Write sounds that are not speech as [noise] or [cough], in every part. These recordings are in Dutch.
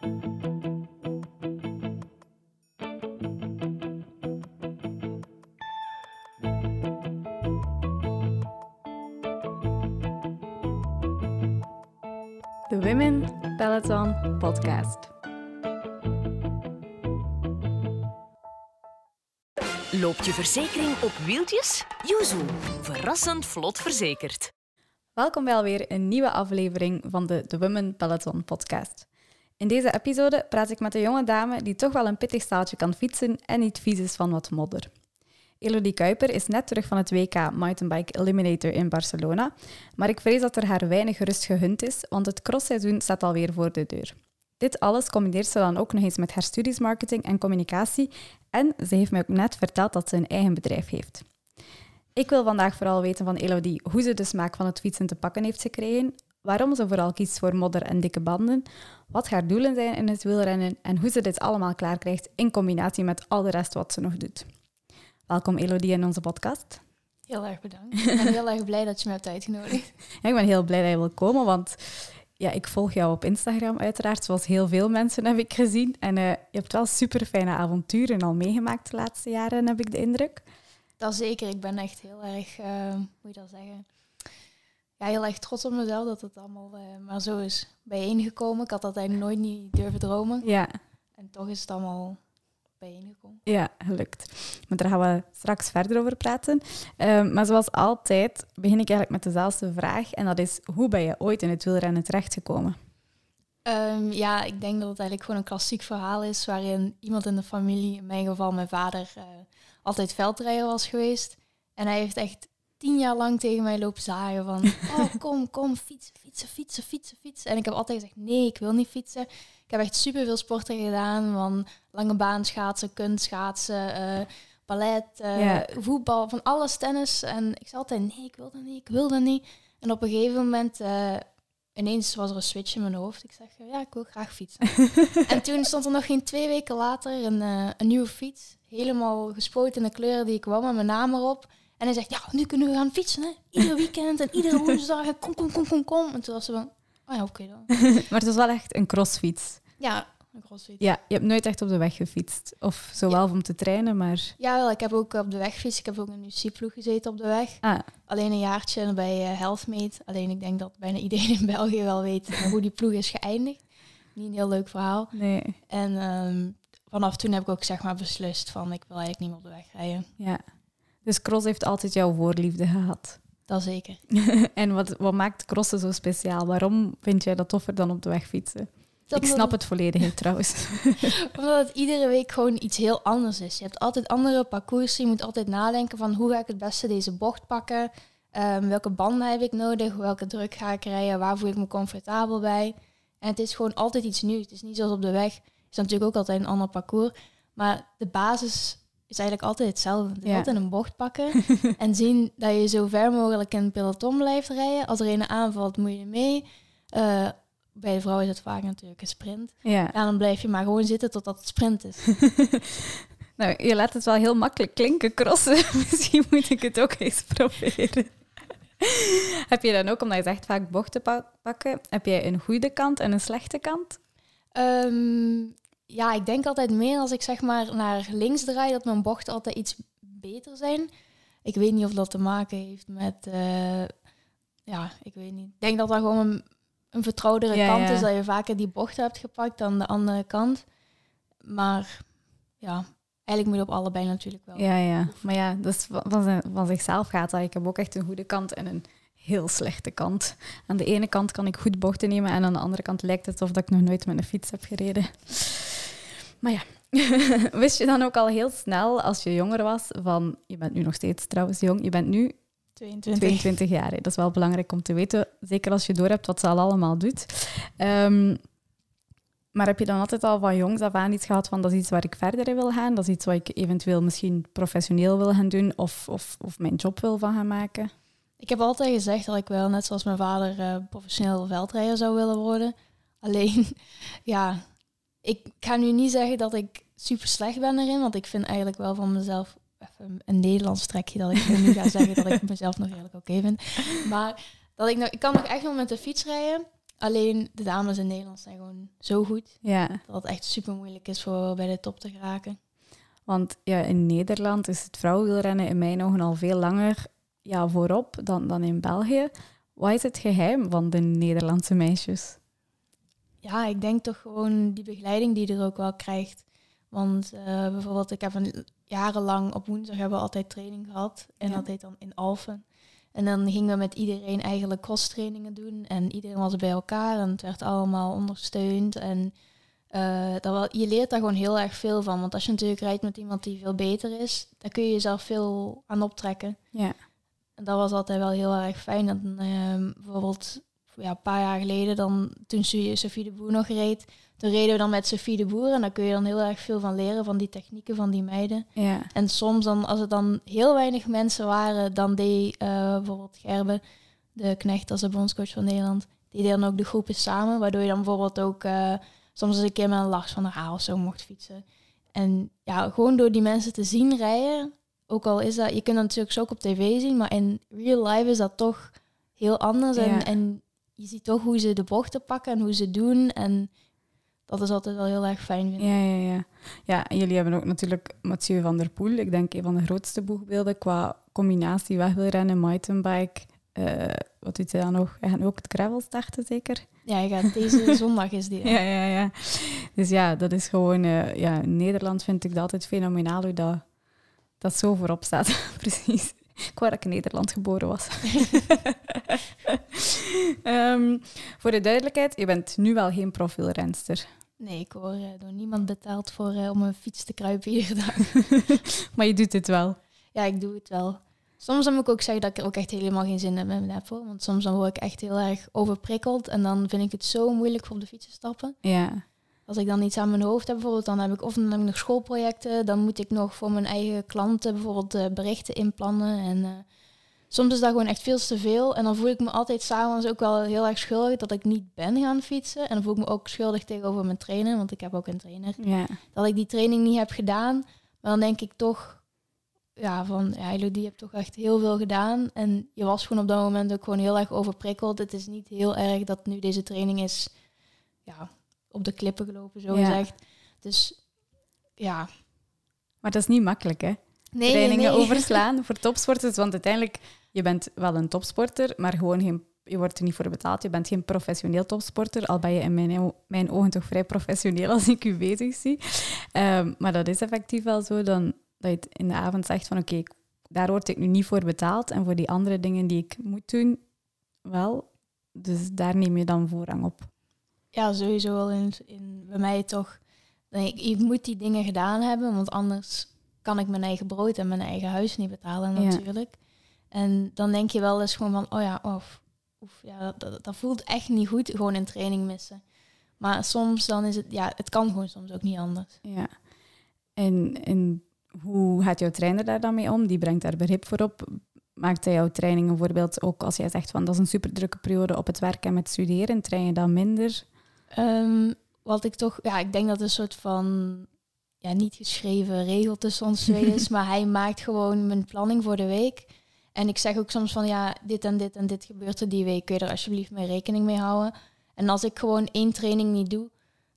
De Women Peloton Podcast. Loopt je verzekering op wieltjes? Yuzu, verrassend vlot verzekerd. Welkom bij alweer een nieuwe aflevering van de The Women Peloton podcast. In deze episode praat ik met een jonge dame die toch wel een pittig staaltje kan fietsen en niet vies is van wat modder. Elodie Kuiper is net terug van het WK Mountainbike Eliminator in Barcelona, maar ik vrees dat er haar weinig rust gegund is, want het crossseizoen staat alweer voor de deur. Dit alles combineert ze dan ook nog eens met haar studies marketing en communicatie en ze heeft mij ook net verteld dat ze een eigen bedrijf heeft. Ik wil vandaag vooral weten van Elodie hoe ze de smaak van het fietsen te pakken heeft gekregen, waarom ze vooral kiest voor modder en dikke banden, wat haar doelen zijn in het wielrennen en hoe ze dit allemaal klaar krijgt in combinatie met al de rest wat ze nog doet. Welkom Elodie in onze podcast. Heel erg bedankt. Ik ben heel erg blij dat je me hebt uitgenodigd. [laughs] Ja, ik ben heel blij dat je wil komen, want ja, ik volg jou op Instagram uiteraard, zoals heel veel mensen heb ik gezien. En uh, je hebt wel super fijne avonturen al meegemaakt de laatste jaren, heb ik de indruk. Dat zeker. Ik ben echt heel erg, uh, hoe je dat zeggen, ja, heel erg trots op mezelf dat het allemaal uh, maar zo is bijeengekomen. Ik had dat eigenlijk nooit niet durven dromen. Ja. En toch is het allemaal bijeengekomen. Ja, gelukt. Maar daar gaan we straks verder over praten. Uh, maar zoals altijd begin ik eigenlijk met dezelfde vraag. En dat is, hoe ben je ooit in het wielrennen terechtgekomen? Um, ja, ik denk dat het eigenlijk gewoon een klassiek verhaal is... waarin iemand in de familie, in mijn geval mijn vader... Uh, altijd veldrijder was geweest. En hij heeft echt tien jaar lang tegen mij lopen zaaien van... [laughs] oh, kom, kom, fietsen, fietsen, fietsen, fietsen, fietsen. En ik heb altijd gezegd, nee, ik wil niet fietsen. Ik heb echt superveel sporten gedaan, van lange baan schaatsen, kunstschaatsen, uh, ballet, uh, Ja. voetbal, van alles, tennis. En ik zei altijd, nee, ik wil dat niet, ik wil dat niet. En op een gegeven moment, uh, ineens was er een switch in mijn hoofd. Ik zeg, ja, ik wil graag fietsen. [laughs] en toen stond er nog geen twee weken later een, een nieuwe fiets. Helemaal gespoten in de kleuren die ik wou, met mijn naam erop. En hij zegt, ja, nu kunnen we gaan fietsen, hè. Ieder weekend en iedere woensdag. En kom, kom, kom, kom, kom. En toen was ze van, oh ja, oké dan. [laughs] maar het was wel echt een crossfiets. Ja, een crossfiets. Ja, je hebt nooit echt op de weg gefietst. Of zowel ja. om te trainen, maar... Ja, wel, ik heb ook op de weg gefietst. Ik heb ook in een UC-ploeg gezeten op de weg. Ah. Alleen een jaartje bij uh, Healthmate. Alleen ik denk dat bijna iedereen in België wel weet hoe die ploeg is geëindigd. Niet een heel leuk verhaal. Nee. En um, vanaf toen heb ik ook zeg maar beslist van ik wil eigenlijk niet meer op de weg rijden. Ja. Dus cross heeft altijd jouw voorliefde gehad. Dat zeker. [laughs] en wat, wat maakt crossen zo speciaal? Waarom vind jij dat toffer dan op de weg fietsen? Dat ik snap het volledig trouwens. [laughs] Omdat het iedere week gewoon iets heel anders is. Je hebt altijd andere parcoursen. Je moet altijd nadenken van hoe ga ik het beste deze bocht pakken? Um, welke banden heb ik nodig? Welke druk ga ik rijden? Waar voel ik me comfortabel bij? En het is gewoon altijd iets nieuws. Het is niet zoals op de weg. Het is natuurlijk ook altijd een ander parcours. Maar de basis is eigenlijk altijd hetzelfde. Je ja. altijd een bocht pakken [laughs] en zien dat je zo ver mogelijk in het peloton blijft rijden. Als er een aanvalt, moet je mee. Uh, bij de vrouw is het vaak natuurlijk een sprint. Ja. ja. dan blijf je maar gewoon zitten totdat het sprint is. [laughs] nou, je laat het wel heel makkelijk klinken, crossen. [laughs] Misschien moet ik het ook eens proberen. heb je dan ook, omdat je zegt vaak bochten pa pakken, heb jij een goede kant en een slechte kant? Um, ja, ik denk altijd meer als ik zeg maar naar links draai, dat mijn bochten altijd iets beter zijn. Ik weet niet of dat te maken heeft met, uh, ja, ik weet niet. Ik denk dat dat gewoon een, een vertrouwdere Ja, kant ja. is, dat je vaker die bochten hebt gepakt dan de andere kant. Maar ja, eigenlijk moet je op allebei natuurlijk wel. Ja, ja. Maar ja, dus van, zijn- van zichzelf gaat dat. Ik heb ook echt een goede kant en een heel slechte kant. Aan de ene kant kan ik goed bochten nemen en aan de andere kant lijkt het alsof dat ik nog nooit met een fiets heb gereden. Maar ja, [laughs] wist je dan ook al heel snel als je jonger was van, je bent nu nog steeds trouwens jong, je bent nu 22. 22 jaar. hè. Dat is wel belangrijk om te weten, zeker als je doorhebt wat ze al allemaal doet. Ehm, maar heb je dan altijd al van jongs af aan iets gehad van dat is iets waar ik verder in wil gaan? Dat is iets wat ik eventueel misschien professioneel wil gaan doen of, of, of mijn job wil van gaan maken? Ik heb altijd gezegd dat ik wel, net zoals mijn vader, eh, professioneel veldrijder zou willen worden. Alleen, [laughs] ja, ik ga nu niet zeggen dat ik super slecht ben erin, want ik vind eigenlijk wel van mezelf even een Nederlands trekje dat ik nu ga zeggen dat ik mezelf nog redelijk oké vind. Maar dat ik, nog, ik kan nog echt wel met de fiets rijden. Alleen de dames in Nederland zijn gewoon zo goed Ja, dat het echt super moeilijk is voor bij de top te geraken. want ja, in Nederland is het vrouwenwielrennen in mijn ogen al veel langer ja, voorop dan, dan in België. Wat is het geheim van de Nederlandse meisjes? Ja, ik denk toch gewoon die begeleiding die je er ook wel krijgt. Want eh, bijvoorbeeld, ik heb een, jarenlang op woensdag hebben we altijd training gehad. En Ja. dat deed dan in Alphen. En dan gingen we met iedereen eigenlijk crosstrainingen doen. En iedereen was bij elkaar en het werd allemaal ondersteund. En eh, dat wel, je leert daar gewoon heel erg veel van. Want als je natuurlijk rijdt met iemand die veel beter is, dan kun je jezelf veel aan optrekken. Ja, En dat was altijd wel heel erg fijn. Dat, ehm, bijvoorbeeld ja, een paar jaar geleden, dan, toen Sofie Sophie de Boer nog reed, toen reden we dan met Sophie de Boer. En daar kun je dan heel erg veel van leren, van die technieken van die meiden. ja, En soms dan, als er dan heel weinig mensen waren, dan deed eh, bijvoorbeeld Gerbe, de knecht als de bondscoach van Nederland, die deed dan ook de groepen samen. Waardoor je dan bijvoorbeeld ook eh, soms eens een keer met een Lars van der Haal of zo mocht fietsen. En ja, gewoon door die mensen te zien rijden, ook al is dat, je kunt dat natuurlijk zo ook op tv zien, maar in real life is dat toch heel anders. En, Ja. en je ziet toch hoe ze de bochten pakken en hoe ze doen. En dat is altijd wel heel erg fijn, vind ik. ja, ja, ja. Ja, en jullie hebben ook natuurlijk Mathieu van der Poel. Ik denk een van de grootste boegbeelden qua combinatie wegwielrennen, mountainbike. Eh wat doet hij dan nog? Hij gaat ook het gravel starten, zeker? Ja, hij gaat deze [laughs] zondag is die. Ja, ja, ja. Dus ja, dat is gewoon... eh, ja, in Nederland vind ik dat altijd fenomenaal hoe dat, dat zo voorop staat. [laughs] Precies. Ik wou dat ik in Nederland geboren was. [laughs] Ehm, voor de duidelijkheid, je bent nu wel geen profielrenster. Nee, ik hoor eh, door niemand betaald voor eh, om een fiets te kruipen iedere dag. [laughs] maar je doet het wel. ja, ik doe het wel. Soms dan moet ik ook zeggen dat ik er ook echt helemaal geen zin in heb, heb hoor. Want soms dan word ik echt heel erg overprikkeld. En dan vind ik het zo moeilijk om op de fiets te stappen. Ja, Als ik dan iets aan mijn hoofd heb bijvoorbeeld, dan heb ik of dan heb ik nog schoolprojecten. Dan moet ik nog voor mijn eigen klanten bijvoorbeeld eh, berichten inplannen. En eh, soms is dat gewoon echt veel te veel. En dan voel ik me altijd s'avonds ook wel heel erg schuldig dat ik niet ben gaan fietsen. En dan voel ik me ook schuldig tegenover mijn trainer, want ik heb ook een trainer. ja. dat ik die training niet heb gedaan. Maar dan denk ik toch, ja, van ja, Elodie, je hebt toch echt heel veel gedaan. En je was gewoon op dat moment ook gewoon heel erg overprikkeld. Het is niet heel erg dat nu deze training is, ja, op de klippen gelopen, zo Ja. gezegd. Dus ja. Maar dat is niet makkelijk, hè? Nee, Trainingen nee. overslaan [laughs] voor topsporters. Want uiteindelijk, je bent wel een topsporter, maar gewoon geen, je wordt er niet voor betaald. Je bent geen professioneel topsporter. Al ben je in mijn, mijn ogen toch vrij professioneel als ik u bezig zie. Ehm, maar dat is effectief wel zo dan, dat je het in de avond zegt van oké, daar word ik nu niet voor betaald. En voor die andere dingen die ik moet doen, wel. Dus daar neem je dan voorrang op. Ja, sowieso wel in, in, bij mij toch. Ik, ik moet die dingen gedaan hebben, want anders kan ik mijn eigen brood en mijn eigen huis niet betalen Ja. natuurlijk. En dan denk je wel eens gewoon van, oh ja, of, of ja, dat, dat, dat voelt echt niet goed, gewoon een training missen. Maar soms dan is het, ja, het kan gewoon soms ook niet anders. Ja. En, en hoe gaat jouw trainer daar dan mee om? Die brengt daar begrip voor op. Maakt hij jouw trainingen bijvoorbeeld ook als jij zegt van dat is een super drukke periode op het werk en met studeren, train je dan minder? Ehm, wat ik toch, ja, ik denk dat een soort van, ja, niet geschreven regel tussen ons twee is, [laughs] maar hij maakt gewoon mijn planning voor de week. En ik zeg ook soms van, ja, dit en dit en dit gebeurt er die week, kun je er alsjeblieft mee rekening mee houden. En als ik gewoon één training niet doe,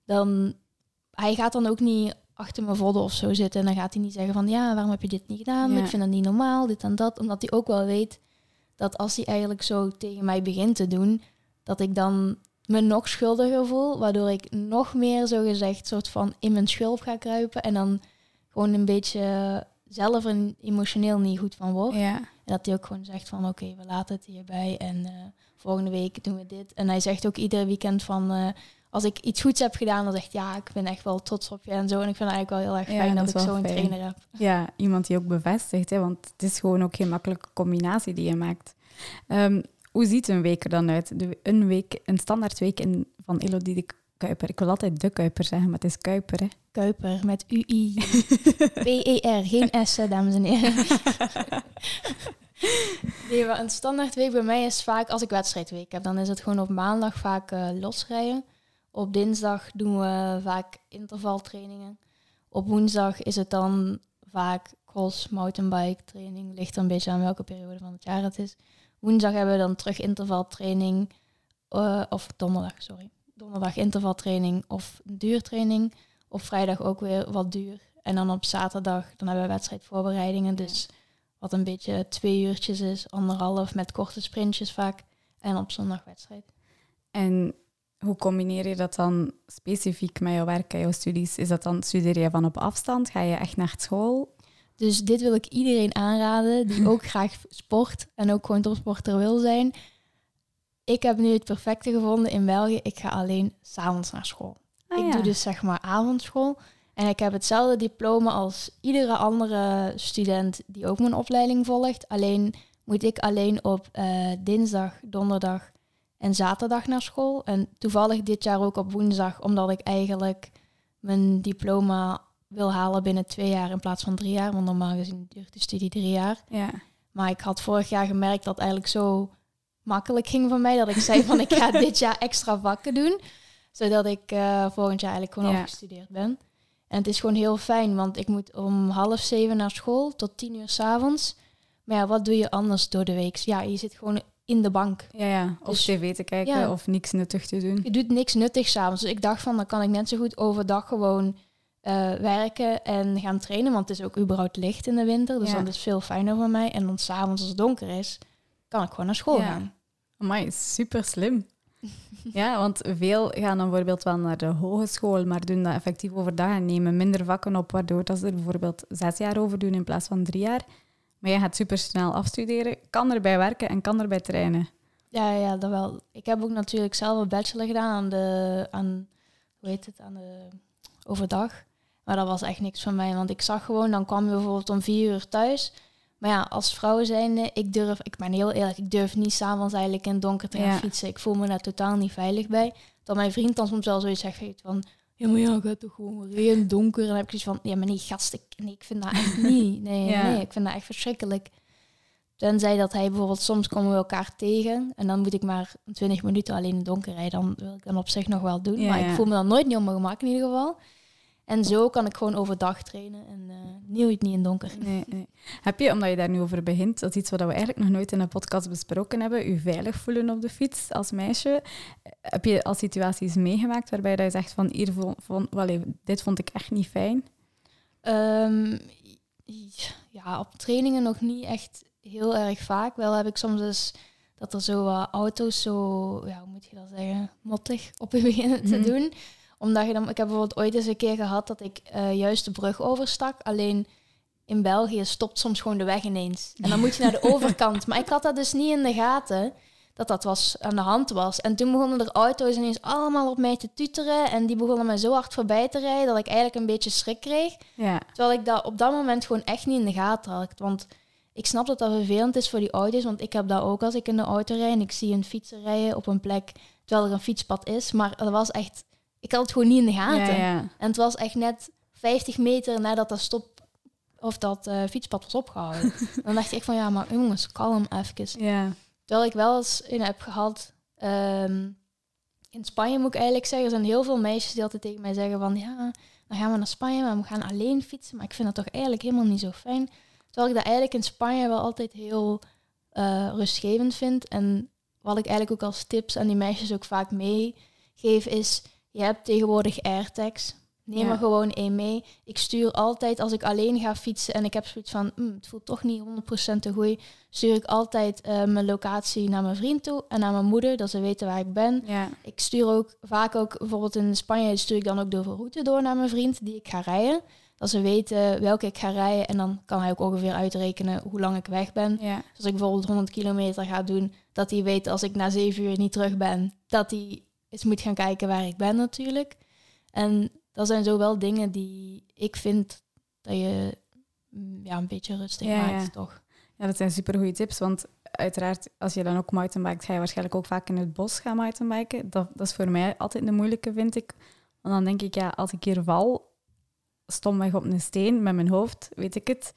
dan, hij gaat dan ook niet achter mijn vodden of zo zitten. En dan gaat hij niet zeggen van, ja, waarom heb je dit niet gedaan? Ja. Ik vind dat niet normaal, dit en dat. Omdat hij ook wel weet dat als hij eigenlijk zo tegen mij begint te doen, dat ik dan me nog schuldiger voel, waardoor ik nog meer zo gezegd soort van in mijn schulp ga kruipen en dan gewoon een beetje zelf er emotioneel niet goed van word. Ja. En dat hij ook gewoon zegt van oké, we laten het hierbij en eh, volgende week doen we dit. En hij zegt ook iedere weekend van eh, als ik iets goeds heb gedaan, dan zegt ja, ik ben echt wel trots op je en zo. En ik vind het eigenlijk wel heel erg Ja, fijn dat dat, ik zo'n trainer heb. ja, iemand die ook bevestigt, hè, want het is gewoon ook geen makkelijke combinatie die je maakt. Ehm, hoe ziet een week er dan uit? De, een, week, een standaard week in, van Elodie de Kuiper. Ik wil altijd de Kuiper zeggen, maar het is Kuiper. Hè. Kuiper met UI. [laughs] P-E-R, geen S, dames en heren. [laughs] nee, maar een standaard week bij mij is vaak, als ik wedstrijdweek heb, dan is het gewoon op maandag vaak eh, losrijden. Op dinsdag doen we vaak intervaltrainingen. Op woensdag is het dan vaak cross, mountainbike training. Ligt er een beetje aan welke periode van het jaar het is. Woensdag hebben we dan terug intervaltraining. eh, of donderdag, sorry. Donderdag intervaltraining of duurtraining. Op vrijdag ook weer wat duur. En dan op zaterdag, dan hebben we wedstrijdvoorbereidingen. Dus wat een beetje twee uurtjes is, anderhalf met korte sprintjes vaak. En op zondag wedstrijd. En hoe combineer je dat dan specifiek met jouw werk en jouw studies? Is dat dan, studeer je van op afstand? Ga je echt naar school? Dus dit wil ik iedereen aanraden die [laughs] ook graag sport en ook gewoon topsporter wil zijn. Ik heb nu het perfecte gevonden in België. Ik ga alleen s'avonds naar school. Ah, ik ja. doe dus zeg maar avondschool. En ik heb hetzelfde diploma als iedere andere student die ook mijn opleiding volgt. Alleen moet ik alleen op eh, dinsdag, donderdag en zaterdag naar school. En toevallig dit jaar ook op woensdag, omdat ik eigenlijk mijn diploma wil halen binnen twee jaar in plaats van drie jaar. Want normaal gezien duurt de studie drie jaar. Ja. Maar ik had vorig jaar gemerkt dat het eigenlijk zo makkelijk ging voor mij. Dat ik zei van ik ga [laughs] dit jaar extra vakken doen. Zodat ik eh, volgend jaar eigenlijk gewoon Ja. afgestudeerd ben. En het is gewoon heel fijn, want ik moet om half zeven naar school tot tien uur s'avonds. Maar ja, wat doe je anders door de week? Ja, je zit gewoon in de bank. Ja, ja. Of Dus- tv te kijken ja. of niks nuttig te doen. Je doet niks nuttigs s'avonds. Dus ik dacht van, dan kan ik net zo goed overdag gewoon eh, werken en gaan trainen. Want het is ook überhaupt licht in de winter. Dus Ja. dat is veel fijner voor mij. En dan s'avonds als het donker is, kan ik gewoon naar school Ja. gaan. Amai, super slim. [laughs] ja, want veel gaan dan bijvoorbeeld wel naar de hogeschool, maar doen dat effectief overdag en nemen minder vakken op, waardoor dat ze er bijvoorbeeld zes jaar over doen in plaats van drie jaar. Maar je gaat super snel afstuderen, kan erbij werken en kan erbij trainen. Ja, ja, dat wel. Ik heb ook natuurlijk zelf een bachelor gedaan aan de, aan, hoe heet het, aan de overdag. Maar dat was echt niks van mij, want ik zag gewoon, dan kwam je bijvoorbeeld om vier uur thuis. Maar ja, als vrouw zijnde, ik durf, ik ben heel eerlijk, ik durf niet s'avonds eigenlijk in het donker te gaan Ja. fietsen. Ik voel me daar totaal niet veilig bij. Dat mijn vriend dan soms wel zoiets zegt van, ja, maar ja, gaat toch gewoon weer in het donker. En dan heb ik zoiets van, ja, maar nee, gast, ik, nee, ik vind dat echt [laughs] niet. Nee, Ja. nee, ik vind dat echt verschrikkelijk. Tenzij dat hij bijvoorbeeld soms komen we elkaar tegen en dan moet ik maar 20 minuten alleen in het donker rijden. Dan wil ik dan op zich nog wel doen. Ja, maar ik voel me dan nooit niet op mijn gemak in ieder geval. En zo kan ik gewoon overdag trainen en eh nooit niet in het donker. Nee, nee. Heb je, omdat je daar nu over begint, dat is iets wat we eigenlijk nog nooit in een podcast besproken hebben, je veilig voelen op de fiets als meisje. Heb je al situaties meegemaakt waarbij dat je zegt van, hier vond, vond, wel even, dit vond ik echt niet fijn? Ehm, ja, op trainingen nog niet echt heel erg vaak. Wel heb ik soms dus dat er zo wat auto's zo, ja, hoe moet je dat zeggen, mottig [laughs] op je beginnen te Mhm. doen. Omdat je dan, ik heb bijvoorbeeld ooit eens een keer gehad dat ik eh, juist de brug overstak. Alleen in België stopt soms gewoon de weg ineens. En dan moet je naar de [laughs] overkant. Maar ik had dat dus niet in de gaten dat dat was, aan de hand was. En toen begonnen er auto's ineens allemaal op mij te tuteren. En die begonnen mij zo hard voorbij te rijden dat ik eigenlijk een beetje schrik kreeg. Ja, Terwijl ik dat op dat moment gewoon echt niet in de gaten had. Want ik snap dat dat vervelend is voor die auto's. Want ik heb dat ook als ik in de auto rijd en ik zie een fietser rijden op een plek terwijl er een fietspad is. Maar dat was echt... Ik had het gewoon niet in de gaten. ja, ja. En het was echt net 50 meter nadat dat stop... Of dat eh, fietspad was opgehouden. [laughs] dan dacht ik van, ja, maar jongens, kalm even. ja. Terwijl ik wel eens in heb gehad. ehm, in Spanje moet ik eigenlijk zeggen, er zijn heel veel meisjes die altijd tegen mij zeggen van ja, dan gaan we naar Spanje, maar we gaan alleen fietsen. Maar ik vind dat toch eigenlijk helemaal niet zo fijn. Terwijl ik dat eigenlijk in Spanje wel altijd heel eh, rustgevend vind. En wat ik eigenlijk ook als tips aan die meisjes ook vaak meegeef is, je hebt tegenwoordig airtags. Neem Ja. er gewoon één mee. Ik stuur altijd als ik alleen ga fietsen en ik heb zoiets van, "Hmm, het voelt toch niet 100% te goed stuur ik altijd eh, mijn locatie naar mijn vriend toe en naar mijn moeder, dat ze weten waar ik ben. ja. Ik stuur ook vaak ook, bijvoorbeeld in Spanje, stuur ik dan ook de route door naar mijn vriend die ik ga rijden. Dat ze weten welke ik ga rijden en dan kan hij ook ongeveer uitrekenen hoe lang ik weg ben. ja. Dus als ik bijvoorbeeld 100 kilometer ga doen, dat hij weet als ik na zeven uur niet terug ben, dat hij eens moet gaan kijken waar ik ben natuurlijk. En dat zijn zo wel dingen die ik vind dat je mm, ja, een beetje rustig Ja, maakt, ja. toch? Ja, dat zijn super goede tips. Want uiteraard, als je dan ook mountainbikes, ga je waarschijnlijk ook vaak in het bos gaan mountainbiken. Dat, dat is voor mij altijd een moeilijke, vind ik. Want dan denk ik, ja, als ik hier val, stomweg op een steen met mijn hoofd, weet ik het.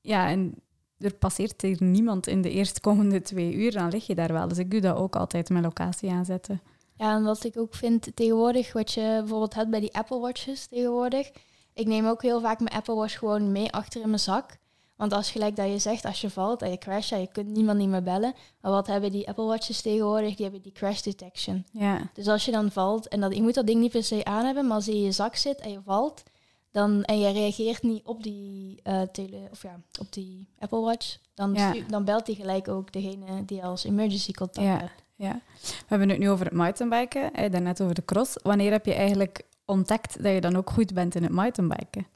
Ja, en er passeert hier niemand in de eerstkomende twee uur, dan lig je daar wel. Dus ik doe dat ook altijd mijn locatie aanzetten. Ja, en wat ik ook vind tegenwoordig, wat je bijvoorbeeld hebt bij die Apple Watches tegenwoordig. Ik neem ook heel vaak mijn Apple Watch gewoon mee achter in mijn zak. Want als gelijk dat je zegt, als je valt en je crasht, ja, je kunt niemand niet meer bellen. Maar wat hebben die Apple Watches tegenwoordig? Die hebben die crash detection. Ja. Dus als je dan valt, en dat, je moet dat ding niet per se aan hebben, maar als je in je zak zit en je valt, dan, en je reageert niet op die, eh, tele, of ja, op die Apple Watch, dan, Ja. dan belt hij gelijk ook degene die als emergency contact Ja. hebt. Ja. We hebben het nu over het mountainbiken, hè, daarnet over de cross. Wanneer heb je eigenlijk ontdekt dat je dan ook goed bent in het mountainbiken?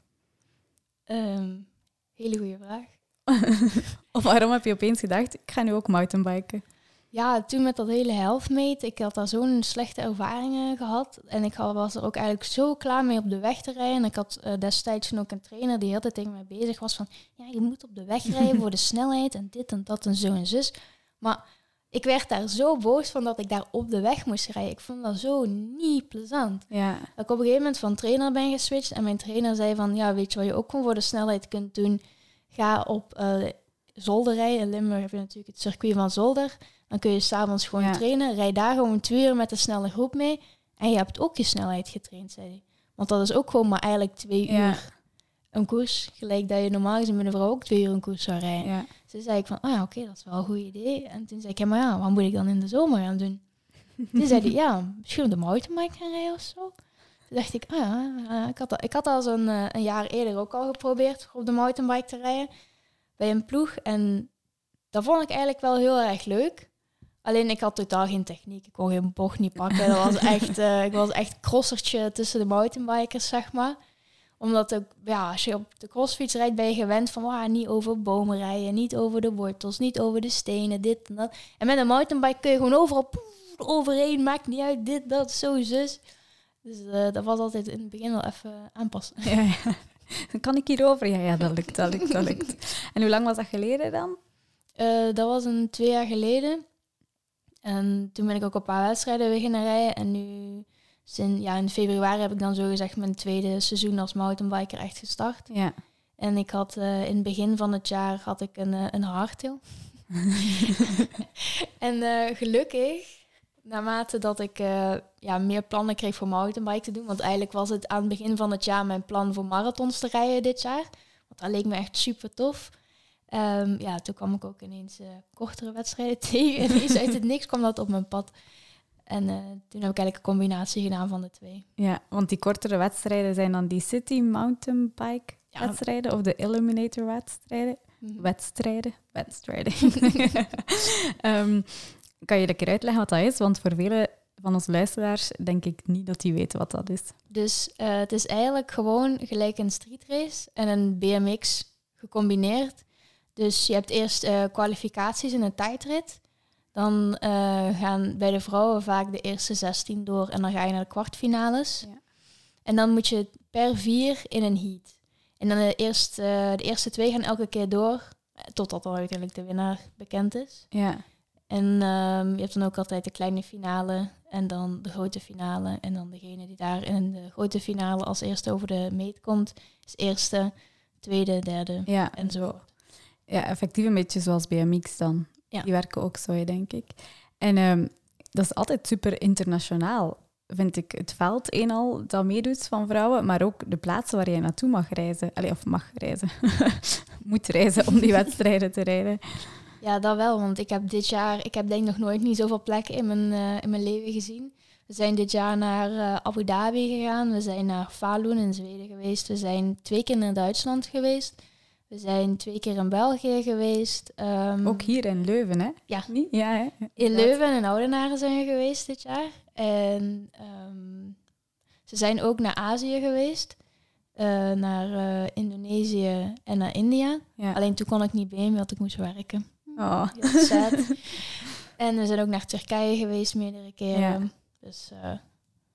Ehm, hele goede vraag. [laughs] Of waarom heb je opeens gedacht, ik ga nu ook mountainbiken? Ja, toen met dat hele healthmate, ik had daar zo'n slechte ervaringen gehad. En ik was er ook eigenlijk zo klaar mee op de weg te rijden. En ik had eh, destijds ook een trainer die heel de tijd tegen mij bezig was van... Ja, je moet op de weg rijden [laughs] voor de snelheid en dit en dat en zo en zus. Maar ik werd daar zo boos van dat ik daar op de weg moest rijden. Ik vond dat zo niet plezant. Ja, Dat ik op een gegeven moment van trainer ben geswitcht. En mijn trainer zei van, ja, weet je wat je ook gewoon voor de snelheid kunt doen? Ga op Zolder rijden. In Limburg heb je natuurlijk het circuit van Zolder. Dan kun je s'avonds gewoon Ja. trainen. Rijd daar gewoon twee uur met een snelle groep mee. En je hebt ook je snelheid getraind, zei hij. Want dat is ook gewoon maar eigenlijk twee Ja. uur een koers. Gelijk dat je normaal gezien met een vrouw ook twee uur een koers zou rijden. ja. Toen zei ik van, oh ja, oké, dat is wel een goed idee. En toen zei ik, ja, maar ja, wat moet ik dan in de zomer gaan doen? [laughs] toen zei hij, ja, misschien op de mountainbike gaan rijden of zo. Toen dacht ik, ah ja, eh, ik had dat, ik had dat zo'n eh, een jaar eerder ook al geprobeerd op de mountainbike te rijden. Bij een ploeg. En dat vond ik eigenlijk wel heel erg leuk. Alleen ik had totaal geen techniek. Ik kon geen bocht niet pakken. Dat was [laughs] echt, eh, ik was echt crossertje tussen de mountainbikers, zeg maar omdat ook, ja, als je op de crossfiets rijdt, ben je gewend van ah, niet over bomen rijden, niet over de wortels, niet over de stenen, dit en dat. En met een mountainbike kun je gewoon overal poef, overheen, maakt niet uit, dit, dat, zo, zus. Dus eh, dat was altijd in het begin wel even aanpassen. ja, ja. Dan kan ik hierover? Ja, ja, dat lukt, dat lukt, dat lukt. En hoe lang was dat geleden dan? Eh, dat was een twee jaar geleden. En toen ben ik ook op een paar wedstrijden beginnen rijden. En nu, sinds, ja, in februari heb ik dan zo gezegd mijn tweede seizoen als mountainbiker echt gestart. Ja. En ik had eh, in het begin van het jaar had ik een, eh, een hardtail. [laughs] en eh, gelukkig, naarmate dat ik ja, meer plannen kreeg voor mountainbike te doen. Want eigenlijk was het aan het begin van het jaar mijn plan voor marathons te rijden dit jaar. Want dat leek me echt super tof. Ehm, ja, toen kwam ik ook ineens kortere wedstrijden [laughs] tegen. Ineens uit het niks kwam dat op mijn pad. En eh, toen heb ik eigenlijk een combinatie gedaan van de twee. ja, want die kortere wedstrijden zijn dan die City Mountainbike Ja. wedstrijden of de Illuminator wedstrijden. Mhm. Wedstrijden. Wedstrijden. [laughs] Ehm, kan je een keer uitleggen wat dat is? Want voor vele van onze luisteraars denk ik niet dat die weten wat dat is. Dus eh, het is eigenlijk gewoon gelijk een streetrace en een BMX gecombineerd. Dus je hebt eerst eh, kwalificaties in een tijdrit. Dan eh, gaan bij de vrouwen vaak de eerste 16 door en dan ga je naar de kwartfinales. Ja. En dan moet je per vier in een heat. En dan de eerste, de eerste twee gaan elke keer door, eh, totdat dan uiteindelijk de winnaar bekend is. Ja, En ehm, je hebt dan ook altijd de kleine finale en dan de grote finale. En dan degene die daar in de grote finale als eerste over de meet komt, is eerste, tweede, derde ja. en zo. ja, effectief een beetje zoals BMX dan. Ja. Die werken ook zo, denk ik. En ehm, dat is altijd super internationaal, vind ik. Het veld eenal dat meedoet van vrouwen, maar ook de plaatsen waar je naartoe mag reizen. Allee, of mag reizen. [laughs] Moet reizen om die [laughs] wedstrijden te rijden. Ja, dat wel, want ik heb dit jaar, ik heb denk ik nog nooit niet zoveel plekken in mijn, eh, in mijn leven gezien. We zijn dit jaar naar eh, Abu Dhabi gegaan, we zijn naar Falun in Zweden geweest, we zijn twee keer naar Duitsland geweest, we zijn twee keer in België geweest. ehm, Ook hier in Leuven, hè? Ja. Niet? Ja, hè? In. Leuven en Oudenaarde zijn we geweest dit jaar. En ehm, ze zijn ook naar Azië geweest. eh, naar eh, Indonesië en naar India. Ja. Alleen toen kon ik niet mee, want ik moest werken. Oh. [laughs] En we zijn ook naar Turkije geweest meerdere keren. Ja. Dus eh,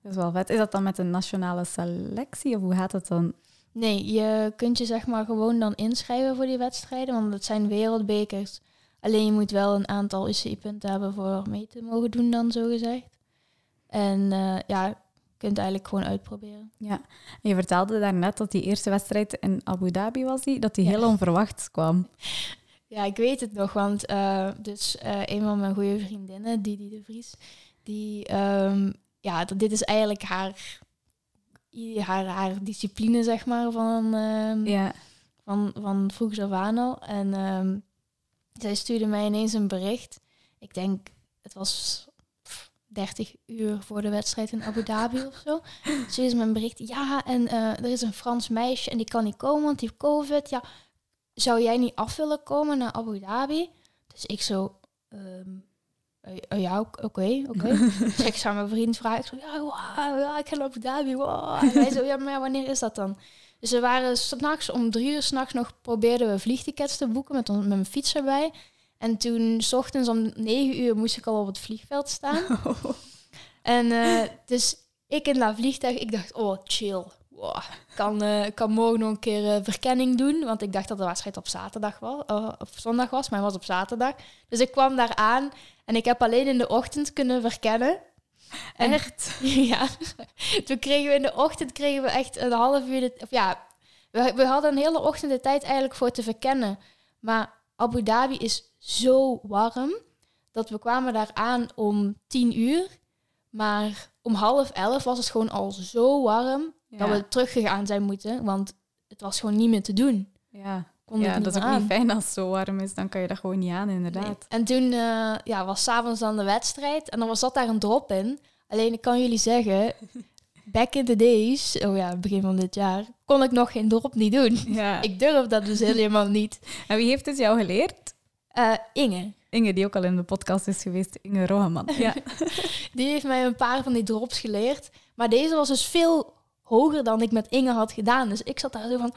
Dat is wel vet. Is dat dan met een nationale selectie of hoe gaat het dan? Nee, je kunt je zeg maar gewoon dan inschrijven voor die wedstrijden. Want het zijn wereldbekers. Alleen je moet wel een aantal UCI-punten hebben voor mee te mogen doen dan, zo gezegd. En eh, ja, je kunt eigenlijk gewoon uitproberen. Ja. En je vertelde daarnet dat die eerste wedstrijd in Abu Dhabi was, die, dat die Ja. heel onverwachts kwam. [laughs] Ja, ik weet het nog, want eh, dus eh, een van mijn goede vriendinnen, Didi de Vries, die, ehm, ja, dat, dit is eigenlijk haar, haar, haar discipline, zeg maar, van, ehm, Ja. van, van vroeger af aan al. En ehm, zij stuurde mij ineens een bericht. Ik denk, het was pff, 30 uur voor de wedstrijd in Abu Dhabi of zo. Ze is een bericht. Ja, en eh, er is een Frans meisje en die kan niet komen, want die heeft COVID. Ja, zou jij niet af willen komen naar Abu Dhabi? Dus ik zo, ehm, eh, eh, ja, oké, oké. [laughs] dus ik zou mijn vriend vragen. Ik zo, ja, wow, ja, ik Abu Dhabi. Wow. En hij zo, ja, maar wanneer is dat dan? Dus we waren s'nachts om drie uur s'nachts nog probeerden we vliegtickets te boeken met, met mijn fiets erbij. En toen, s ochtends om negen uur, moest ik al op het vliegveld staan. [laughs] En eh, dus ik in dat vliegtuig, ik dacht, oh, chill. Wow, ik kan, eh, kan morgen nog een keer verkenning doen. Want ik dacht dat de wedstrijd op zaterdag was, of zondag was, maar hij was op zaterdag. Dus ik kwam daar aan en ik heb alleen in de ochtend kunnen verkennen. En- Echt? [laughs] ja. Toen kregen we in de ochtend kregen we echt een half uur. De, of ja, we, we hadden een hele ochtend de tijd eigenlijk voor te verkennen. Maar Abu Dhabi is zo warm dat we kwamen daar aan om tien uur. Maar om half elf was het gewoon al zo warm dat we teruggegaan zijn moeten. Want het was gewoon niet meer te doen. ja. Kon ja, niet dat is ook aan. niet fijn als het zo warm is. Dan kan je dat gewoon niet aan, inderdaad. Nee. En toen eh, ja, was s'avonds dan de wedstrijd en dan was zat daar een drop in. Alleen ik kan jullie zeggen, [laughs] back in the days, oh ja, begin van dit jaar, kon ik nog geen drop niet doen. Ja. [laughs] Ik durf dat dus helemaal niet. En wie heeft het jou geleerd? Eh, Inge, Inge, die ook al in de podcast is geweest. Inge Rogeman. [laughs] Ja. die heeft mij een paar van die drops geleerd. Maar deze was dus veel hoger dan ik met Inge had gedaan. Dus ik zat daar zo van,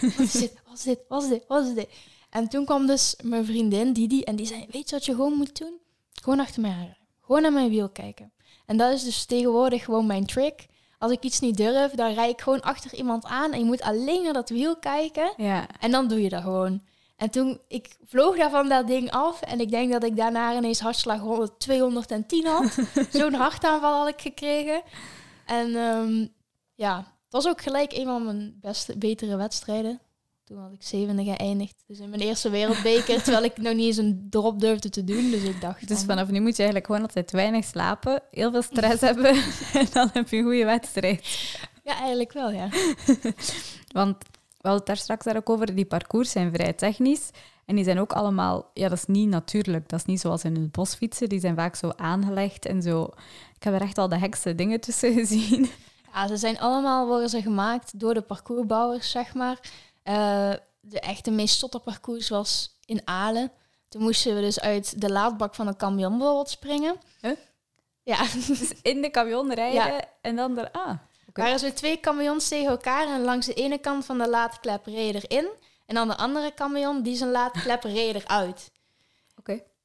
[gasps] wat is dit, wat is dit, wat is dit, wat is dit? En toen kwam dus mijn vriendin Didi en die zei, weet je wat je gewoon moet doen? Gewoon achter mij aan. Gewoon naar mijn wiel kijken. En dat is dus tegenwoordig gewoon mijn trick. Als ik iets niet durf, dan rijd ik gewoon achter iemand aan en je moet alleen naar dat wiel kijken. ja. En dan doe je dat gewoon. En toen, ik vloog daar van dat ding af. En ik denk dat ik daarna ineens hartslag 100, 210 had. [laughs] Zo'n hartaanval had ik gekregen. En ehm, ja, het was ook gelijk een van mijn beste, betere wedstrijden. Toen had ik zevende geëindigd. Dus in mijn eerste wereldbeker, terwijl ik nog niet eens een drop durfde te doen. Dus ik dacht Dus van, vanaf nu moet je eigenlijk gewoon altijd weinig slapen, heel veel stress [laughs] hebben [laughs] en dan heb je een goede wedstrijd. Ja, eigenlijk wel, ja. [laughs] Want we hadden het daar straks daar ook over, die parcours zijn vrij technisch. En die zijn ook allemaal, ja, dat is niet natuurlijk. Dat is niet zoals in het bos fietsen. Die zijn vaak zo aangelegd en zo. Ik heb er echt al de hekste dingen tussen gezien. Ja, ze zijn allemaal worden ze gemaakt door de parcoursbouwers, zeg maar. Eh, de echte meest stotte parcours was in Aalen. Toen moesten we dus uit de laadbak van een camion bijvoorbeeld springen. Huh? Ja, Dus in de camion rijden Ja. en dan er... Ah, Oké. waren zo twee camions tegen elkaar en langs de ene kant van de laadklep reed erin. En dan de andere camion, die zijn laadklep reed eruit.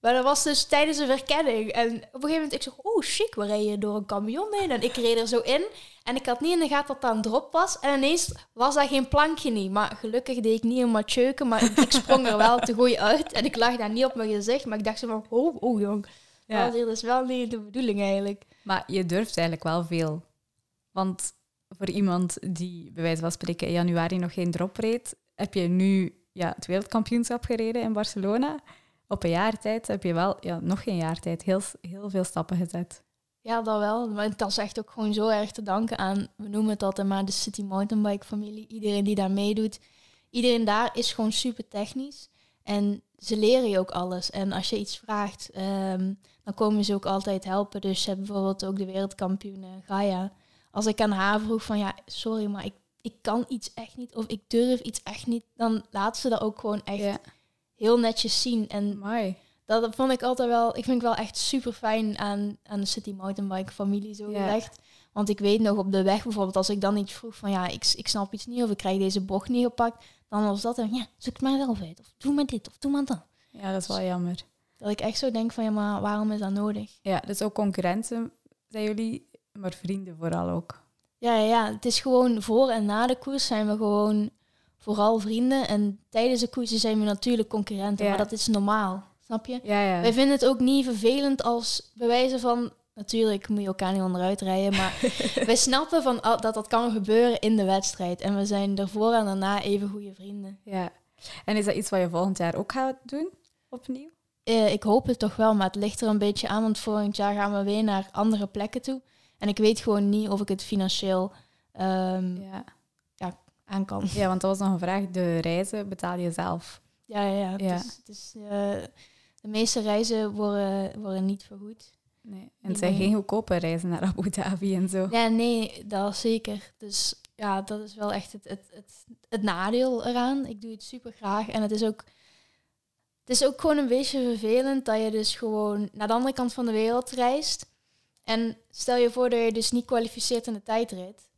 Maar dat was dus tijdens een verkenning. En op een gegeven moment, ik zeg, oh chic, we rijden door een camion heen. En ik reed er zo in. En ik had niet in de gaten dat dat een drop was. En ineens was dat geen plankje niet. Maar gelukkig deed ik niet een matjeuken. Maar ik [laughs] sprong er wel te goed uit. En ik lag daar niet op mijn gezicht. Maar ik dacht zo van, oh, oh jong. Dat was hier dus wel niet de bedoeling eigenlijk. Maar je durft eigenlijk wel veel. Want voor iemand die bij wijze van spreken in januari nog geen drop reed, heb je nu ja, het wereldkampioenschap gereden in Barcelona. Op een jaar tijd heb je wel, ja, nog geen jaar tijd, heel, heel veel stappen gezet. Ja, dat wel. Maar dat is echt ook gewoon zo erg te danken aan, we noemen het altijd maar de City Mountainbike familie. Iedereen die daar meedoet. Iedereen daar is gewoon super technisch. En ze leren je ook alles. En als je iets vraagt, ehm, dan komen ze ook altijd helpen. Dus ze hebben bijvoorbeeld ook de wereldkampioen eh, Gaia. Als ik aan haar vroeg van, ja, sorry, maar ik, ik kan iets echt niet. Of ik durf iets echt niet. Dan laten ze dat ook gewoon echt Ja, heel netjes zien. En mooi. dat, dat vond ik altijd wel, ik vind ik wel echt super fijn aan, aan de City Mountainbike familie zo Ja. gezegd. Want ik weet nog op de weg bijvoorbeeld, als ik dan iets vroeg van ja, ik, ik snap iets niet of ik krijg deze bocht niet gepakt, dan was dat dan ja, zoek het maar zelf uit. Of doe maar dit of doe maar dat. Ja, dat is wel jammer. Dat ik echt zo denk van ja, maar waarom is dat nodig? Ja, dus ook concurrenten zijn jullie, maar vrienden vooral ook. Ja, ja, ja, het is gewoon voor en na de koers zijn we gewoon vooral vrienden. En tijdens de koersen zijn we natuurlijk concurrenten, Ja. maar dat is normaal. Snap je? Ja, ja. Wij vinden het ook niet vervelend als bewijzen van. Natuurlijk moet je elkaar niet onderuit rijden, maar [laughs] wij snappen van, ah, dat dat kan gebeuren in de wedstrijd. En we zijn ervoor en daarna even goede vrienden. ja. En is dat iets wat je volgend jaar ook gaat doen? Opnieuw? Eh, ik hoop het toch wel, maar het ligt er een beetje aan, want volgend jaar gaan we weer naar andere plekken toe. En ik weet gewoon niet of ik het financieel ehm, Ja. Aan kan. Ja, want dat was nog een vraag. De reizen betaal je zelf. Ja, ja, ja. Eh, de meeste reizen worden, worden niet vergoed. Nee. En het zijn geen goedkope reizen naar Abu Dhabi en zo. Ja, nee, dat zeker. Dus ja, dat is wel echt het, het, het, het nadeel eraan. Ik doe het super graag. En het is ook. Het is ook gewoon een beetje vervelend dat je dus gewoon naar de andere kant van de wereld reist. En stel je voor dat je dus niet kwalificeert in de tijdrit,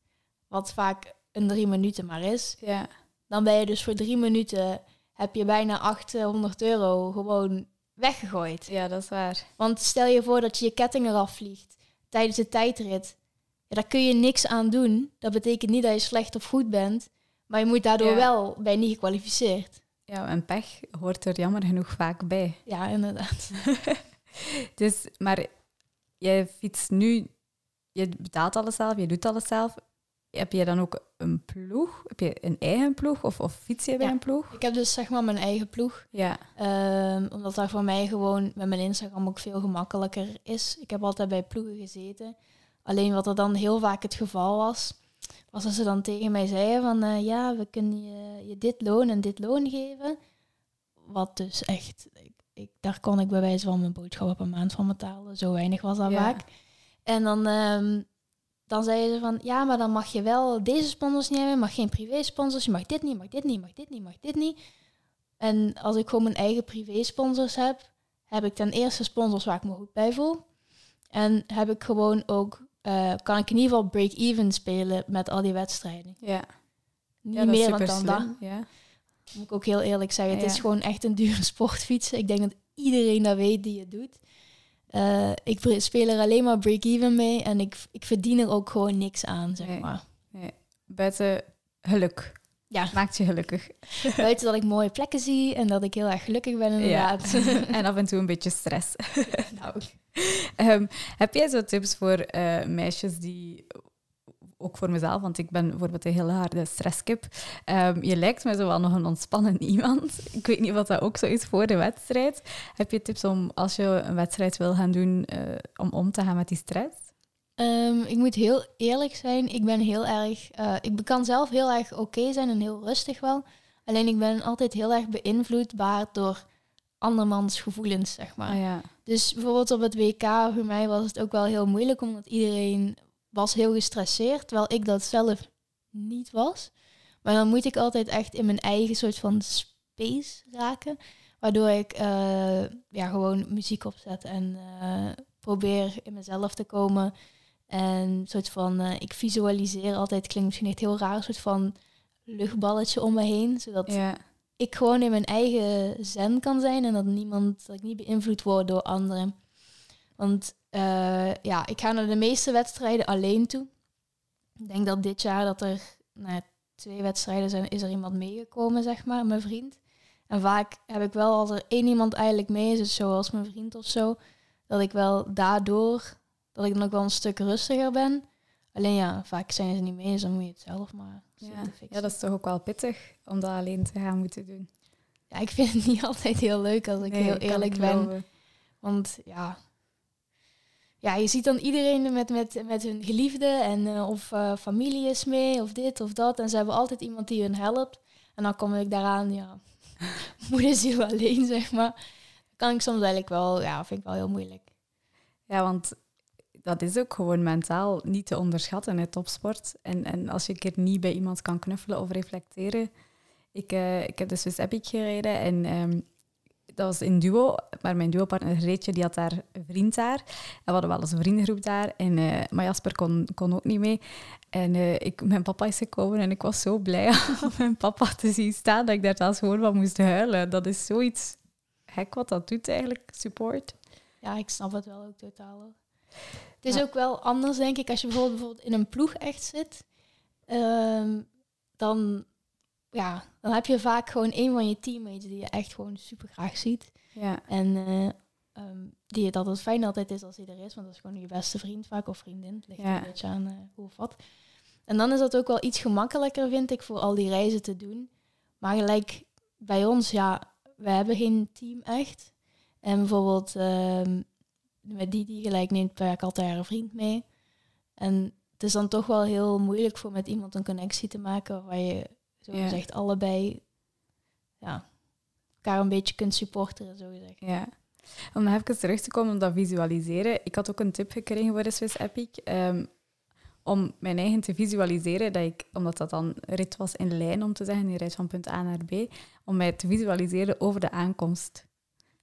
wat vaak een drie minuten maar is. Ja. Dan ben je dus voor drie minuten, heb je bijna 800 euro gewoon weggegooid. ja, dat is waar. Want stel je voor dat je je ketting eraf vliegt tijdens de tijdrit. Ja, daar kun je niks aan doen. Dat betekent niet dat je slecht of goed bent. Maar je moet daardoor Ja. wel, je niet gekwalificeerd. Ja, en pech hoort er jammer genoeg vaak bij. Ja, inderdaad. [laughs] Dus, maar jij fietst nu, je betaalt alles zelf, je doet alles zelf. Heb je dan ook een ploeg? Heb je een eigen ploeg of, of fiets je bij een ploeg? Ik heb dus zeg maar mijn eigen ploeg. Ja, Ehm, omdat dat voor mij gewoon met mijn Instagram ook veel gemakkelijker is. Ik heb altijd bij ploegen gezeten. Alleen wat er dan heel vaak het geval was, was dat ze dan tegen mij zeiden van eh, ja, we kunnen je, je dit loon en dit loon geven. Wat dus echt, ik, ik, daar kon ik bij wijze van mijn boodschap per maand van betalen. Zo weinig was dat Ja. vaak. En dan, ehm, dan zeiden ze van ja, maar dan mag je wel deze sponsors niet hebben, je mag geen privé sponsors, je mag dit niet, mag dit niet, mag dit niet, mag dit niet. En als ik gewoon mijn eigen privé sponsors heb, heb ik ten eerste sponsors waar ik me goed bij voel. En heb ik gewoon ook, eh, kan ik in ieder geval break-even spelen met al die wedstrijden. ja. Niet ja meer dan dat. Ja. Moet ik ook heel eerlijk zeggen. Het is gewoon echt een dure [laughs] sportfiets. Ik denk dat iedereen dat weet die het doet. Eh, ik speel er alleen maar break-even mee en ik, ik verdien er ook gewoon niks aan, zeg Nee. maar. Buiten geluk. Ja. Maakt je gelukkig. [laughs] Buiten dat ik mooie plekken zie en dat ik heel erg gelukkig ben inderdaad. [laughs] en af en toe een beetje stress. nou, [laughs] Ehm, heb jij zo tips voor eh, meisjes die, ook voor mezelf, want ik ben bijvoorbeeld een heel harde stresskip. Ehm, je lijkt me zo wel nog een ontspannen [laughs] iemand. Ik weet niet wat dat ook zo is voor de wedstrijd. Heb je tips om, als je een wedstrijd wil gaan doen, eh, om om te gaan met die stress? Ehm, ik moet heel eerlijk zijn. Ik ben heel erg. eh, ik kan zelf heel erg oké zijn en heel rustig wel. Alleen ik ben altijd heel erg beïnvloedbaar door andermans gevoelens, zeg maar. Ah, ja. Dus bijvoorbeeld op het WK voor mij was het ook wel heel moeilijk, omdat iedereen was heel gestresseerd, terwijl ik dat zelf niet was. Maar dan moet ik altijd echt in mijn eigen soort van space raken, waardoor ik eh, ja, gewoon muziek opzet en eh, probeer in mezelf te komen. En een soort van, eh, ik visualiseer altijd, klinkt misschien echt heel raar, een soort van luchtballetje om me heen, zodat ja. ik gewoon in mijn eigen zen kan zijn en dat niemand, dat ik niet beïnvloed word door anderen. Want eh, ja, ik ga naar de meeste wedstrijden alleen toe. Ik denk dat dit jaar dat er nou, twee wedstrijden zijn, is er iemand meegekomen, zeg maar, mijn vriend. En vaak heb ik wel, als er één iemand eigenlijk mee is, dus zoals mijn vriend of zo, dat ik wel daardoor, dat ik dan ook wel een stuk rustiger ben. Alleen ja, vaak zijn ze niet mee, dus dan moet je het zelf maar Ja. te fixen. ja, dat is toch ook wel pittig om dat alleen te gaan moeten doen. Ja, ik vind het niet [laughs] altijd heel leuk als ik Nee, heel eerlijk ben. geloven. Want ja, ja, je ziet dan iedereen met, met, met hun geliefde en eh, of eh, familie is mee of dit of dat. En ze hebben altijd iemand die hun helpt. En dan kom ik daaraan, ja, [laughs] moederziel alleen, zeg maar. Kan ik soms eigenlijk wel, ja, vind ik wel heel moeilijk. Ja, want dat is ook gewoon mentaal niet te onderschatten, het topsport. En, en als je een keer niet bij iemand kan knuffelen of reflecteren. Ik, eh, ik heb de Swiss Epic gereden en ehm, dat was in duo. Maar mijn duopartner Reetje, die had daar een vriend daar. En we hadden wel eens een vriendengroep daar. En, eh, maar Jasper kon, kon ook niet mee. En eh, ik, mijn papa is gekomen en ik was zo blij [laughs] om mijn papa te zien staan dat ik daar zelfs gewoon van moest huilen. Dat is zoiets gek wat dat doet eigenlijk, support. Ja, ik snap het wel ook totaal. Het is Ja. ook wel anders, denk ik, als je bijvoorbeeld, bijvoorbeeld in een ploeg echt zit. ehm, dan, ja, dan heb je vaak gewoon een van je teammates die je echt gewoon super graag ziet. Ja, En eh, ehm, die het altijd fijn altijd is als hij er is, want dat is gewoon je beste vriend vaak of vriendin. Het ligt Ja. een beetje aan eh, hoe of wat. En dan is dat ook wel iets gemakkelijker, vind ik, voor al die reizen te doen. Maar gelijk bij ons, ja, we hebben geen team echt. En bijvoorbeeld ehm, met die die gelijk neemt per altijd een vriend mee. En het is dan toch wel heel moeilijk voor met iemand een connectie te maken waar je zo Ja. gezegd allebei ja, elkaar een beetje kunt supporteren, zo gezegd. Ja. Om even terug te komen op dat visualiseren. Ik had ook een tip gekregen voor de Swiss Epic. ehm, om mijn eigen te visualiseren, dat ik, omdat dat dan rit was in lijn, om te zeggen, die rit van punt A naar B, om mij te visualiseren over de aankomst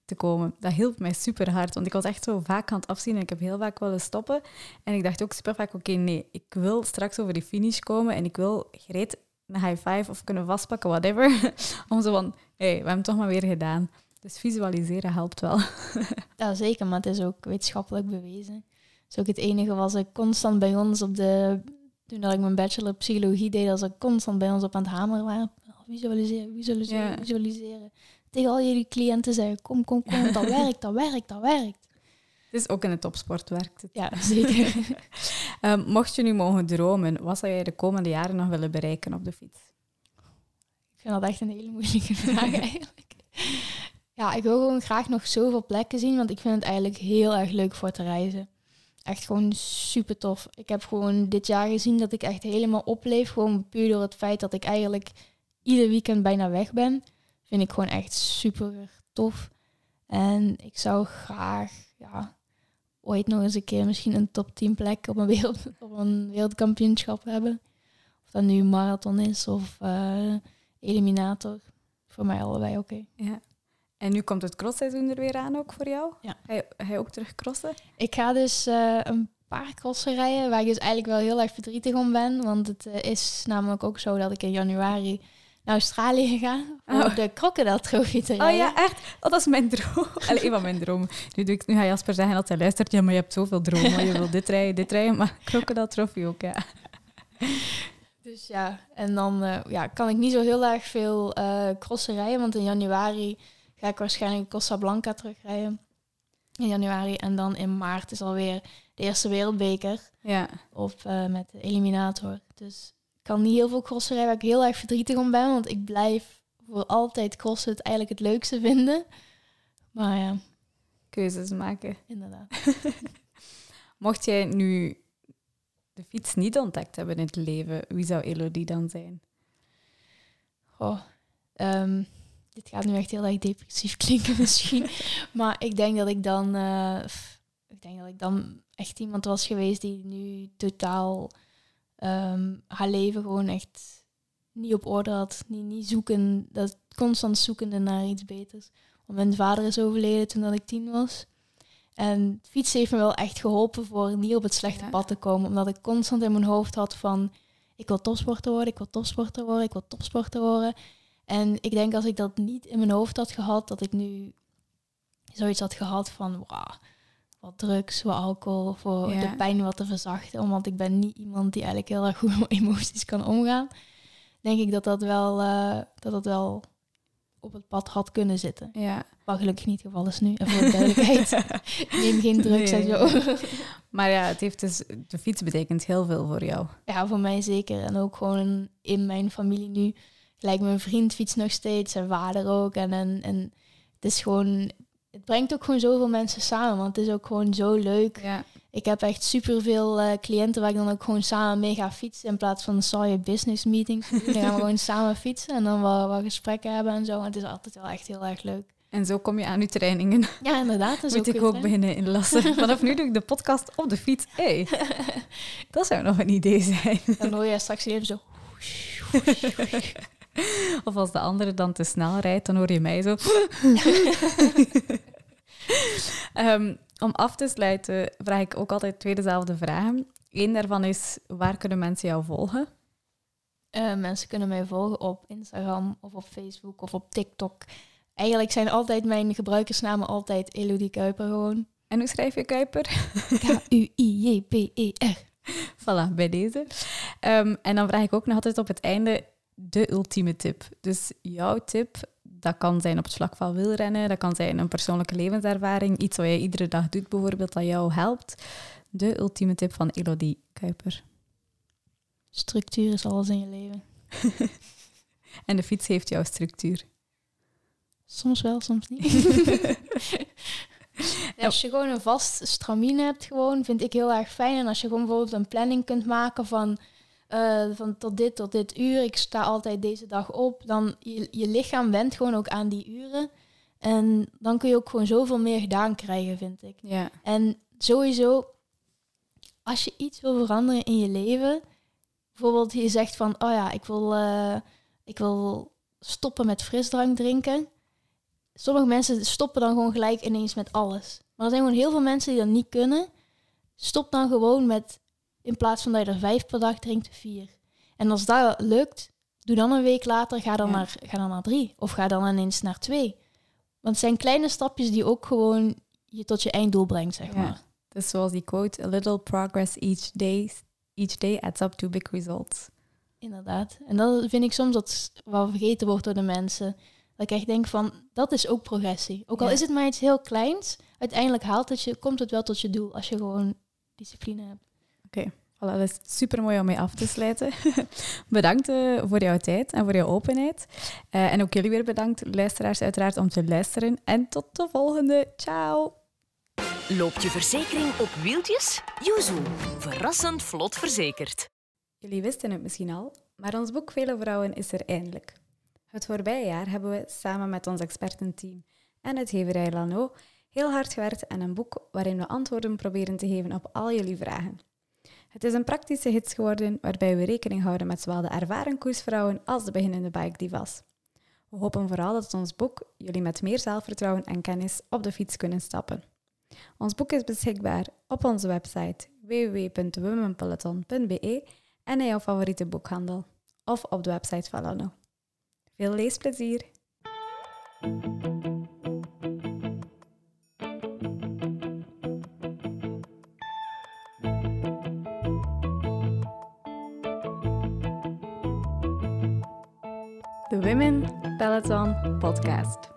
te komen. Dat hielp mij super hard, want ik was echt zo vaak aan het afzien en ik heb heel vaak willen stoppen. En ik dacht ook super vaak, oké, nee, ik wil straks over die finish komen en ik wil gereed een high five of kunnen vastpakken, whatever. [laughs] om zo van, hé, hey, we hebben het toch maar weer gedaan. Dus visualiseren helpt wel. [laughs] Ja, zeker, maar het is ook wetenschappelijk bewezen. Dat is ook het enige was ik constant bij ons op de... Toen dat ik mijn bachelor psychologie deed, als ik constant bij ons op aan het hameren waren. Visualiseren, visualiseren, Ja. visualiseren. Tegen al jullie cliënten zeggen, kom, kom, kom, dat [laughs] werkt, dat werkt, dat werkt. Dus ook in het topsport werkt het. Ja, [laughs] zeker. [laughs] Ehm, mocht je nu mogen dromen, wat zou jij de komende jaren nog willen bereiken op de fiets? Ik vind dat echt een hele moeilijke vraag [laughs] eigenlijk. Ja, ik wil gewoon graag nog zoveel plekken zien, want ik vind het eigenlijk heel erg leuk voor te reizen. Echt gewoon super tof. Ik heb gewoon dit jaar gezien dat ik echt helemaal opleef, gewoon puur door het feit dat ik eigenlijk ieder weekend bijna weg ben. Vind ik gewoon echt super tof. En ik zou graag, ja, ooit nog eens een keer misschien een top 10 plek op een, wereld, [laughs] op een wereldkampioenschap hebben. Of dat nu een marathon is of eh, eliminator. Voor mij allebei oké. Ja. En nu komt het crossseizoen er weer aan ook voor jou? Ja. Ga je, ga je ook terug crossen? Ik ga dus eh, een paar crossen rijden, waar ik dus eigenlijk wel heel erg verdrietig om ben. Want het eh, is namelijk ook zo dat ik in januari naar Australië ga om Oh. de Crocodile Trophy te Oh rijden. ja, echt? Oh, dat is mijn droom. [laughs] Allee, een van mijn dromen. Nu, doe ik, nu ga Jasper zeggen dat hij luistert. Ja, maar je hebt zoveel dromen. Je wil dit rijden, dit rijden. Maar Crocodile Trophy ook, ja. [laughs] Dus ja, en dan eh, ja, kan ik niet zo heel erg veel eh crossen rijden, want in januari ga ik waarschijnlijk Costa Blanca terugrijden. In januari. En dan in maart is alweer de eerste wereldbeker. Ja. op eh, met de eliminator. Dus kan niet heel veel crossen rijden waar ik heel erg verdrietig om ben, want ik blijf voor altijd crossen het eigenlijk het leukste [laughs] vinden. Maar ja, Keuzes maken. inderdaad. [laughs] Mocht jij nu de fiets niet ontdekt hebben in het leven, wie zou Elodie dan zijn? Goh, ehm, dit gaat nu echt heel erg depressief [laughs] klinken misschien, maar ik denk dat ik dan, eh, ik denk dat ik dan echt iemand was geweest die nu totaal ehm, haar leven gewoon echt niet op orde had, niet, niet zoeken, dat constant zoekende naar iets beters. Want mijn vader is overleden toen dat ik tien was. En fietsen heeft me wel echt geholpen voor niet op het slechte Ja. pad te komen. Omdat ik constant in mijn hoofd had van... Ik wil topsporter worden, ik wil topsporter worden, ik wil topsporter worden. En ik denk als ik dat niet in mijn hoofd had gehad, dat ik nu zoiets had gehad van... Wauw, wat drugs, wat alcohol, voor Ja. de pijn wat te verzachten. Want ik ben niet iemand die eigenlijk heel erg goed met emoties kan omgaan. Denk ik dat dat wel, eh, dat dat wel op het pad had kunnen zitten. Ja. Wat gelukkig niet het geval is nu. En voor de duidelijkheid, [laughs] neem geen drugs Nee. en zo. [laughs] Maar ja, het heeft dus, de fiets betekent heel veel voor jou. Ja, voor mij zeker. En ook gewoon in mijn familie nu. Gelijk mijn vriend fietst nog steeds, zijn vader ook. En, en, en het is gewoon... Het brengt ook gewoon zoveel mensen samen, want het is ook gewoon zo leuk. Ja. Ik heb echt superveel eh cliënten waar ik dan ook gewoon samen mee ga fietsen. In plaats van saaie business meetings. [laughs] Dan gaan we gewoon samen fietsen en dan wat, wat gesprekken hebben en zo. En het is altijd wel echt heel erg leuk. En zo kom je aan je trainingen. Ja, inderdaad. Dat Moet ik ook hè? beginnen inlassen. [laughs] Vanaf nu doe ik de podcast op de fiets. Hey, [laughs] dat zou nog een idee zijn. Dan hoor je straks even zo... [laughs] Of als de andere dan te snel rijdt, dan hoor je mij zo. [laughs] Ehm, om af te sluiten vraag ik ook altijd twee dezelfde vragen. Eén daarvan is, waar kunnen mensen jou volgen? Eh, mensen kunnen mij volgen op Instagram of op Facebook of op TikTok. Eigenlijk zijn altijd mijn gebruikersnamen altijd Elodie Kuiper gewoon. En hoe schrijf je Kuiper? [laughs] K-U-I-J-P-E-R. Voilà, bij deze. Ehm, en dan vraag ik ook nog altijd op het einde de ultieme tip. Dus jouw tip, dat kan zijn op het vlak van wielrennen, dat kan zijn een persoonlijke levenservaring, iets wat jij iedere dag doet bijvoorbeeld, dat jou helpt. De ultieme tip van Elodie Kuiper. Structuur is alles in je leven. [laughs] En de fiets heeft jouw structuur. Soms wel, soms niet. [laughs] Ja, als je gewoon een vast stramien hebt, gewoon, vind ik heel erg fijn. En als je gewoon bijvoorbeeld een planning kunt maken van eh, van tot dit tot dit uur, ik sta altijd deze dag op, dan je, je lichaam went gewoon ook aan die uren. En dan kun je ook gewoon zoveel meer gedaan krijgen, vind ik. Ja. En sowieso, als je iets wil veranderen in je leven, bijvoorbeeld je zegt van, oh ja, ik wil, eh, ik wil stoppen met frisdrank drinken. Sommige mensen stoppen dan gewoon gelijk ineens met alles. Maar er zijn gewoon heel veel mensen die dat niet kunnen. Stop dan gewoon met, in plaats van dat je er vijf per dag drinkt, vier. En als dat lukt, doe dan een week later, ga dan, Ja. naar, ga dan naar drie. Of ga dan ineens naar twee. Want het zijn kleine stapjes die ook gewoon je tot je einddoel brengt, zeg Ja. maar. Dus zoals die quote, a little progress each day, each day adds up to big results. Inderdaad. En dat vind ik soms dat wat vergeten wordt door de mensen. Dat ik echt denk van, dat is ook progressie. Ook al Ja. is het maar iets heel kleins, uiteindelijk haalt het je, komt het wel tot je doel als je gewoon discipline hebt. Voilà, dat is super mooi om mee af te sluiten. [laughs] bedankt eh, voor jouw tijd en voor jouw openheid. Eh, en ook jullie weer bedankt, luisteraars, uiteraard, om te luisteren. En tot de volgende. Ciao! Loopt je verzekering op wieltjes? Yuzu, verrassend vlot verzekerd. Jullie wisten het misschien al, maar ons boek Vele Vrouwen is er eindelijk. Het voorbije jaar hebben we samen met ons expertenteam en uitgeverij Lano heel hard gewerkt aan een boek waarin we antwoorden proberen te geven op al jullie vragen. Het is een praktische hits geworden waarbij we rekening houden met zowel de ervaren koersvrouwen als de beginnende bike divas. We hopen vooral dat ons boek jullie met meer zelfvertrouwen en kennis op de fiets kunnen stappen. Ons boek is beschikbaar op onze website www.womenpeloton.be en in jouw favoriete boekhandel of op de website van. Veel leesplezier! De Women Peloton Podcast.